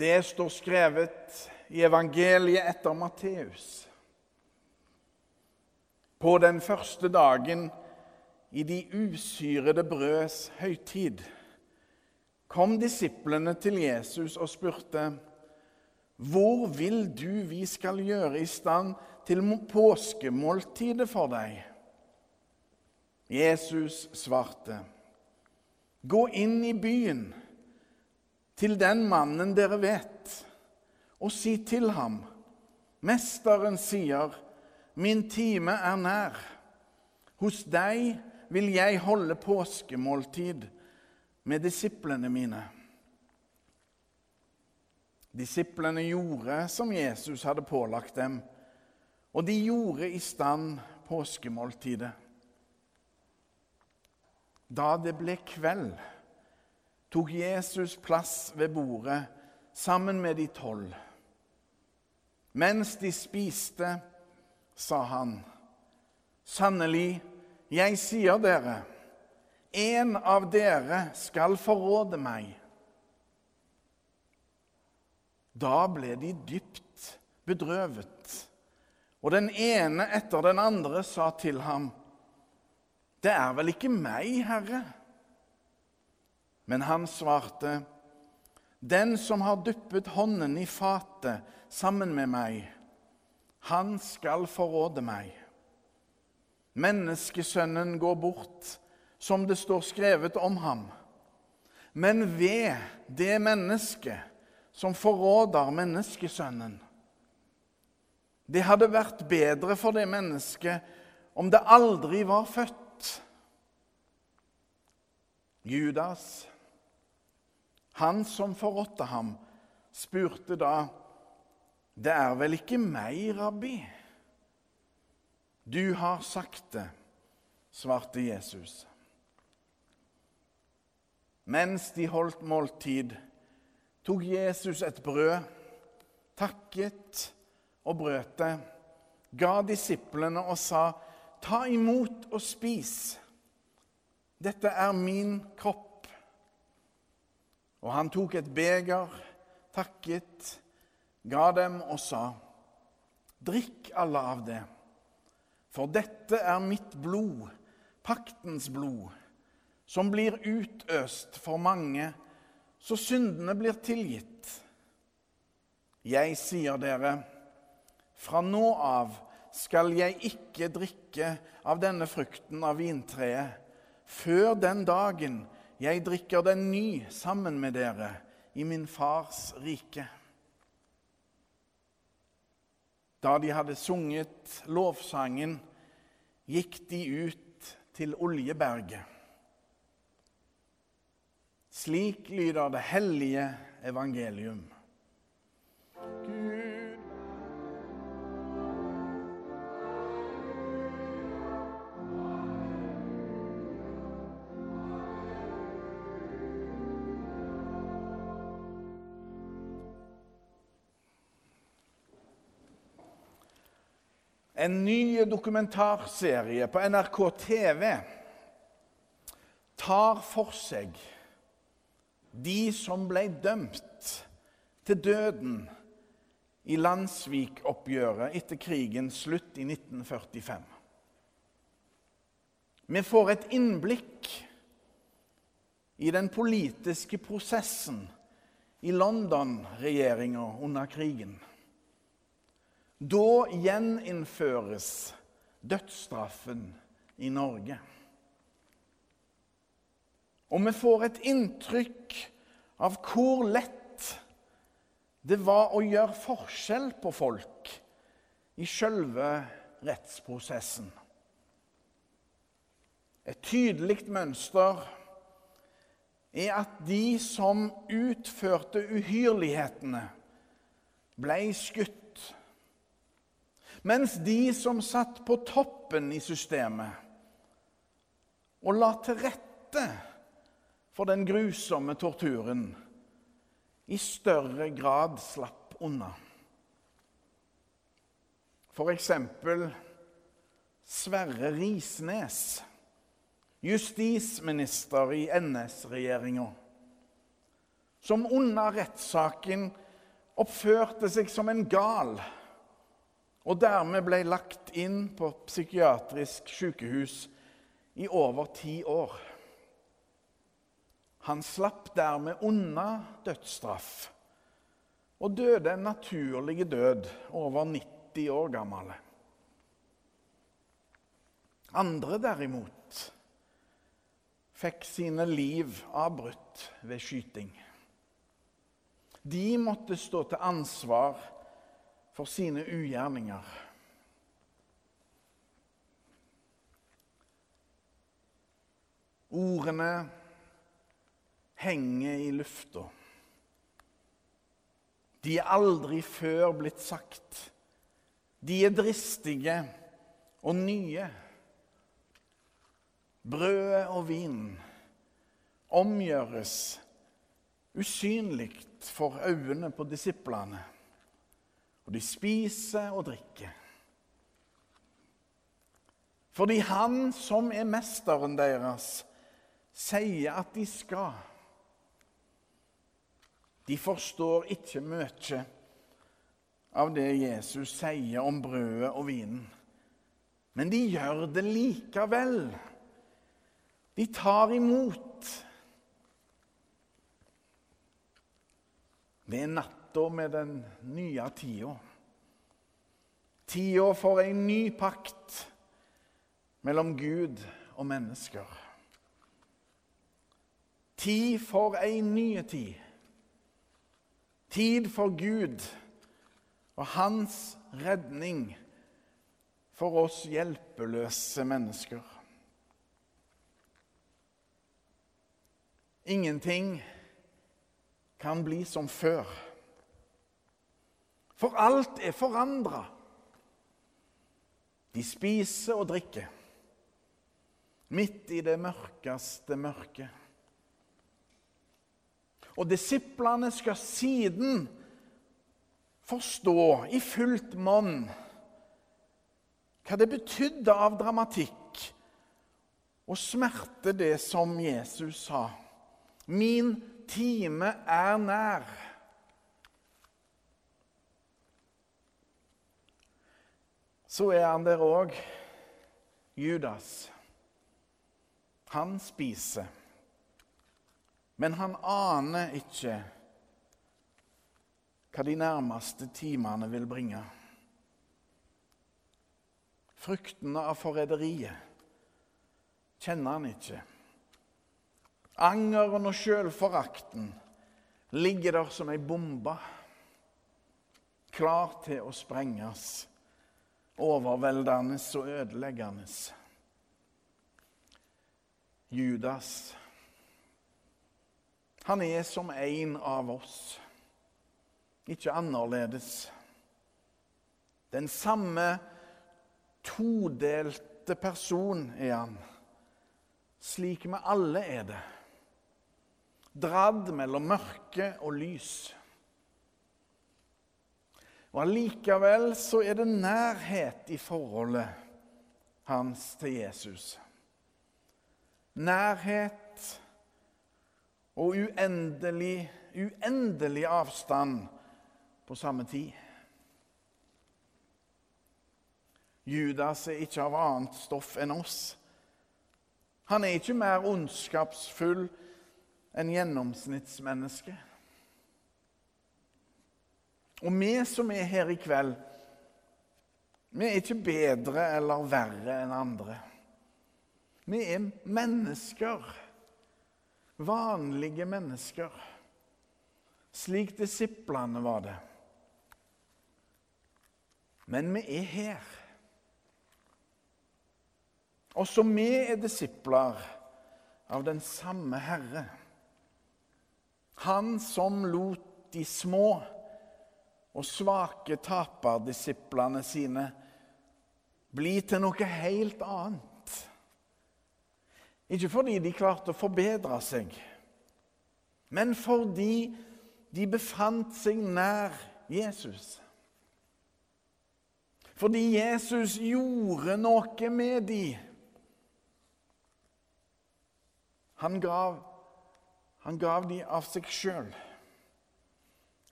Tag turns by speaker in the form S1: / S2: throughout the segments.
S1: Det står skrevet i evangeliet etter Matteus. På den første dagen i de usyrede brøds høytid kom disiplene til Jesus og spurte, 'Hvor vil du vi skal gjøre i stand til påskemåltidet for deg?' Jesus svarte, 'Gå inn i byen.' Til den mannen dere vet, og si til ham:" Mesteren sier, Min time er nær. Hos deg vil jeg holde påskemåltid med disiplene mine. Disiplene gjorde som Jesus hadde pålagt dem, og de gjorde i stand påskemåltidet. Da det ble kveld, tok Jesus plass ved bordet sammen med de tolv. Mens de spiste, sa han, sannelig, jeg sier dere, en av dere skal forråde meg. Da ble de dypt bedrøvet, og den ene etter den andre sa til ham, Det er vel ikke meg, Herre? Men han svarte, Den som har duppet hånden i fatet sammen med meg, han skal forråde meg. Menneskesønnen går bort, som det står skrevet om ham. Men ved det mennesket som forråder menneskesønnen. Det hadde vært bedre for det mennesket om det aldri var født. Judas han som forrådte ham, spurte da, 'Det er vel ikke meg, rabbi?' 'Du har sagt det', svarte Jesus. Mens de holdt måltid, tok Jesus et brød, takket og brøt det, ga disiplene og sa, 'Ta imot og spis. Dette er min kropp.' Og han tok et beger, takket, ga dem og sa, Drikk alle av det, for dette er mitt blod, paktens blod, som blir utøst for mange, så syndene blir tilgitt. Jeg sier dere, fra nå av skal jeg ikke drikke av denne frukten av vintreet før den dagen jeg drikker den ny sammen med dere i min fars rike. Da de hadde sunget lovsangen, gikk de ut til Oljeberget. Slik lyder det hellige evangelium. Gud En ny dokumentarserie på NRK TV tar for seg de som ble dømt til døden i Landsvik-oppgjøret etter krigens slutt i 1945. Vi får et innblikk i den politiske prosessen i London-regjeringa under krigen. Da gjeninnføres dødsstraffen i Norge. Og vi får et inntrykk av hvor lett det var å gjøre forskjell på folk i sjølve rettsprosessen. Et tydelig mønster er at de som utførte uhyrlighetene, ble skutt mens de som satt på toppen i systemet og la til rette for den grusomme torturen, i større grad slapp unna. For eksempel Sverre Risnes, justisminister i NS-regjeringa, som under rettssaken oppførte seg som en gal og dermed ble lagt inn på psykiatrisk sykehus i over ti år. Han slapp dermed unna dødsstraff og døde en naturlig død over 90 år gammel. Andre derimot fikk sine liv avbrutt ved skyting. De måtte stå til ansvar for sine ugjerninger. Ordene henger i lufta. De er aldri før blitt sagt. De er dristige og nye. Brødet og vinen omgjøres usynlig for øynene på disiplene og de spiser og drikker. Fordi han som er mesteren deres, sier at de skal. De forstår ikke mye av det Jesus sier om brødet og vinen. Men de gjør det likevel. De tar imot. Det er natt natta med den nye tida. Tida for en ny pakt mellom Gud og mennesker. Tid for ei nye tid. Tid for Gud og hans redning for oss hjelpeløse mennesker. Ingenting kan bli som før. For alt er forandra. De spiser og drikker midt i det mørkeste mørket. Og disiplene skal siden forstå i fullt monn hva det betydde av dramatikk og smerte, det som Jesus sa. Min time er nær. Så er han der òg, Judas. Han spiser. Men han aner ikke hva de nærmeste timene vil bringe. Fruktene av forræderiet kjenner han ikke. Angeren og sjølforakten ligger der som ei bombe, klar til å sprenges overveldende og ødeleggende. Judas, han er som en av oss, ikke annerledes. Den samme todelte person er han, slik vi alle er det. Dradd mellom mørke og lys. Og Allikevel så er det nærhet i forholdet hans til Jesus. Nærhet og uendelig, uendelig avstand på samme tid. Judas er ikke av annet stoff enn oss. Han er ikke mer ondskapsfull enn gjennomsnittsmennesket. Og vi som er her i kveld, vi er ikke bedre eller verre enn andre. Vi er mennesker. Vanlige mennesker. Slik disiplene var det. Men vi er her. Også vi er disipler av den samme Herre. Han som lot de små og svake taperdisiplene sine bli til noe helt annet. Ikke fordi de klarte å forbedre seg, men fordi de befant seg nær Jesus. Fordi Jesus gjorde noe med dem. Han gav, han gav dem av seg sjøl.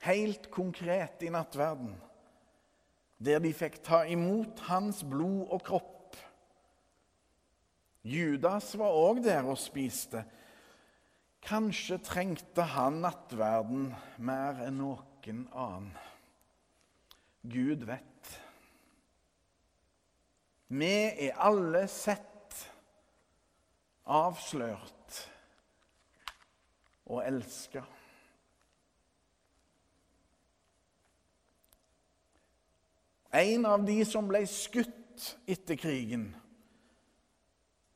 S1: Helt konkret i nattverden, der de fikk ta imot hans blod og kropp. Judas var òg der og spiste. Kanskje trengte han nattverden mer enn noen annen. Gud vet. Vi er alle sett, avslørt og elska. En av de som ble skutt etter krigen,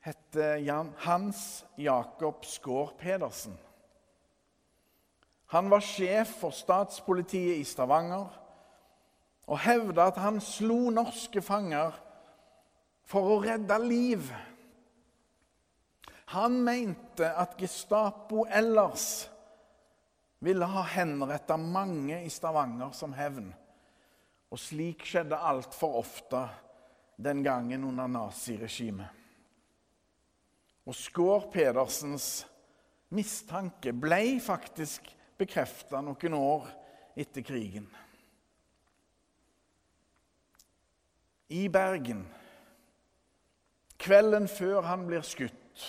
S1: het Hans Jakob Skaar Pedersen. Han var sjef for statspolitiet i Stavanger og hevda at han slo norske fanger for å redde liv. Han mente at Gestapo ellers ville ha henretta mange i Stavanger som hevn. Og slik skjedde altfor ofte den gangen under naziregimet. Og Skår Pedersens mistanke ble faktisk bekrefta noen år etter krigen. I Bergen, kvelden før han blir skutt,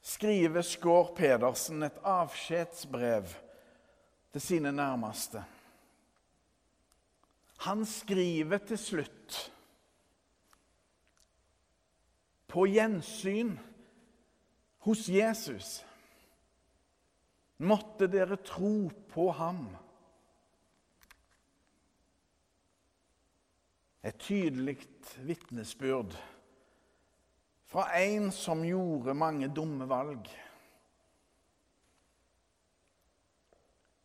S1: skriver Skår Pedersen et avskjedsbrev til sine nærmeste. Han skriver til slutt På gjensyn hos Jesus måtte dere tro på ham. Et tydelig vitnesbyrd fra en som gjorde mange dumme valg.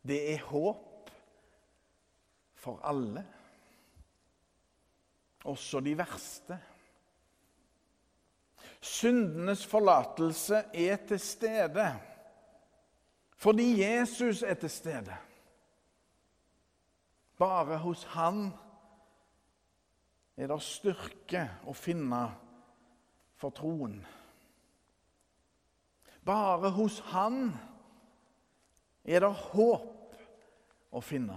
S1: Det er håp for alle også de verste. Syndenes forlatelse er til stede fordi Jesus er til stede. Bare hos Han er det styrke å finne for troen. Bare hos Han er det håp å finne.